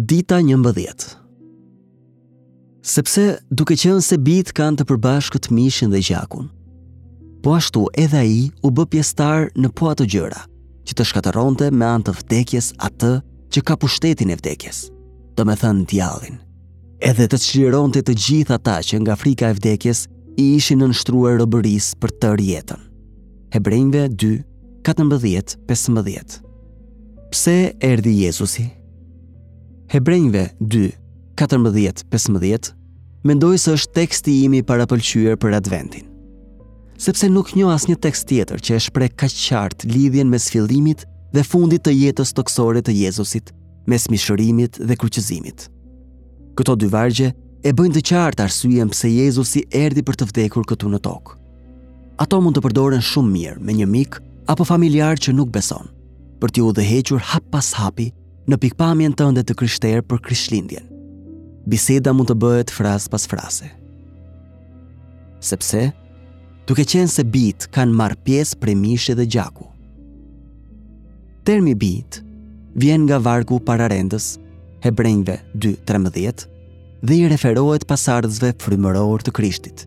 Dita 11 Sepse duke qenë se bijtë kanë të përbashkët mishin dhe gjakun, po ashtu edhe ai u bë pjesëtar në po ato gjëra, që të shkatërronte me anë të vdekjes atë që ka pushtetin e vdekjes, domethënë djallin, edhe të çlironte të gjithë ata që nga frika e vdekjes i ishin nënshtruar robërisë për tërë jetën. Hebrenjve 2, 14, 15 Pse erdhi Jezusi? Hebrenjve 2, 14, 15, mendoj se është teksti im i parapëlqyer për adventin. Sepse nuk njoh asnjë tekst tjetër që e shpreh kaq qartë lidhjen mes fillimit dhe fundit të jetës tokësore të Jezusit, mes mishërimit dhe kryqëzimit. Këto dy vargje e bëjnë të qartë arsyen pse Jezusi erdhi për të vdekur këtu në tokë. Ato mund të përdoren shumë mirë me një mik apo familjar që nuk beson, për t'i udhëhequr hap pas hapi në pikëpamjen tënde të krishterë për Krishtlindjen. Biseda mund të bëhet frazë pas fraze. Sepse, duke qenë se bijtë kanë marrë pjesë prej mishi dhe gjaku. Termi bijtë vjen nga vargu pararendës, hebrenjve 2.13, dhe i referohet pasardhësve frymërorë të krishtit.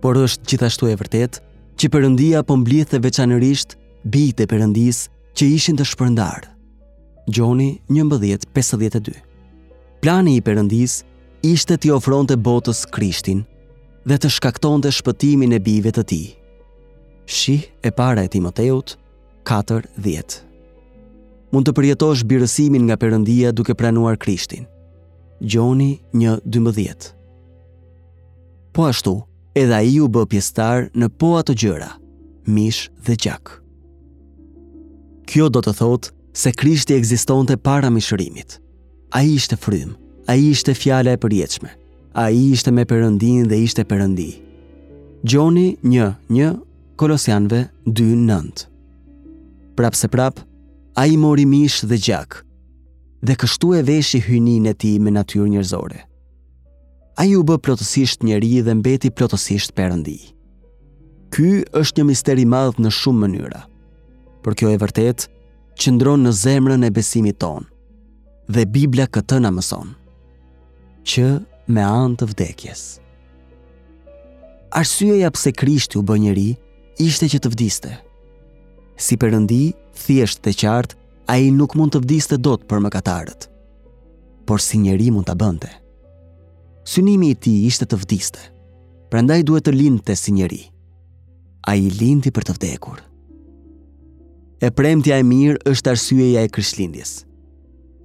Por është gjithashtu e vërtetë që Perëndia po mblidhte veçanërisht bijtë e Perëndisë që ishin të shpërndarë. Gjoni 11.52 Plani i Perëndisë ishte t'i ofronte botës krishtin dhe të shkaktonte shpëtimin e bijve të tij. Shih e para e Timoteut 4.10 Mund të përjetosh birësimin nga Perëndia duke pranuar krishtin. Gjoni 1.12 Po ashtu, edhe ai u bë pjesëtar në po ato gjëra, mish dhe gjak. Kjo do të thotë se Krishti ekzistonte para mishërimit. Ai ishte frymë, ai ishte fjala e përjetshme. Ai ishte me Perëndinë dhe ishte Perëndi. Gjoni 1:1 Kolosianëve 2:9. Prapëseprapë, ai mori mish dhe gjak dhe kështu e veshi hyjninë e tij me natyrë njerëzore. Ai u bë plotësisht njeri dhe mbeti plotësisht perëndi. Ky është një mister i madh në shumë mënyra. Por kjo e vërtetë qëndron në zemrën e besimit tonë. Dhe Bibla këtë na mëson. Që me anë të vdekjes. Arsyeja pse Krishti u bë njeri ishte që të vdiste. Si perëndi, thjesht dhe qartë, ai nuk mund të vdiste dot për mëkatarët. Por si njeri mund ta bënte. Synimi i tij ishte të vdiste, prandaj duhet të lindte si njeri. Ai lindi për të vdekur. E premtja e mirë është arsyeja e Krishtlindjes.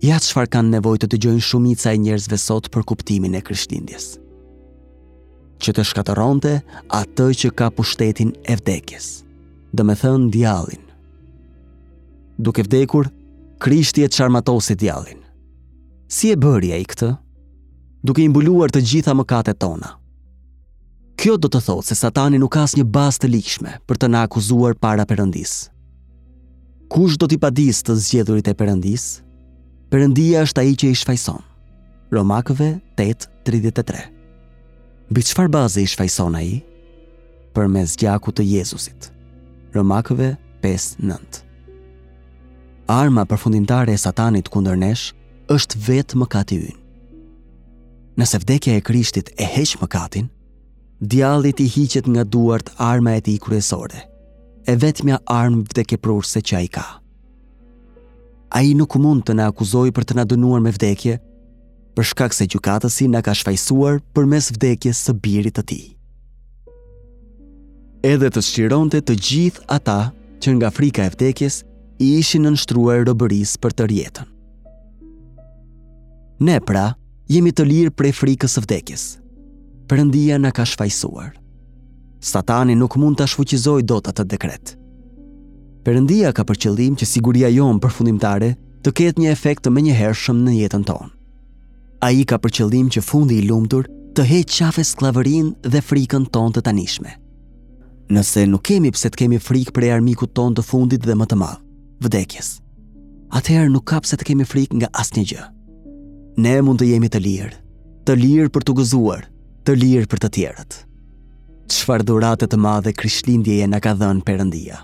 Ja çfarë kanë nevojë të dëgjojnë shumica e njerëzve sot për kuptimin e Krishtlindjes. Që të shkatërronte atë që ka pushtetin e vdekjes, domethënë djallin. Duke vdekur, Krishti e çarmatosi djallin. Si e bëri ai këtë? Duke i mbuluar të gjitha mëkatet tona. Kjo do të thotë se Satani nuk ka asnjë bazë të ligjshme për të na akuzuar para Perëndisë. Kush do t'i padisë të zgjedhurit e Perëndisë? Perëndia është ai që i shfajson. Romakëve 8:33. Mbi çfarë baze i shfajson ai? Përmes gjakut të Jezusit. Romakëve 5:9. Arma përfundimtare e Satanit kundër nesh është vetë mëkati ynë. Nëse vdekja e Krishtit e heq mëkatin, djallit i hiqet nga duart arma e tij kryesore, e vetmja armë vdekjeprurëse që ai ka. Ai nuk mund të na akuzojë për të na dënuar me vdekje, për shkak se gjykatësi na ka shfajësuar përmes vdekjes së birit të tij. Edhe të çlironte të gjithë ata që nga frika e vdekjes i ishin nënshtruar robërisë për tërë jetën. Ne pra, jemi të lirë prej frikës së vdekjes. Perëndia na ka shfajësuar. Satani nuk mund ta shfuqizojë dot atë dekret. Perëndia ka për qëllim që siguria jonë përfundimtare të ketë një efekt të menjëhershëm në jetën tonë. Ai ka për qëllim që fundi i lumtur të heqë qafe skllavërinë dhe frikën tonë të tanishme. Nëse nuk kemi pse të kemi frikë prej armikut tonë të fundit dhe më të madh, vdekjes, atëherë nuk ka pse të kemi frikë nga asnjë gjë. Ne mund të jemi të lirë, të lirë për t'u gëzuar, të lirë për të tjerët. Çfarë dhurate të madhe Krishtlindjeje na ka dhënë Perëndia?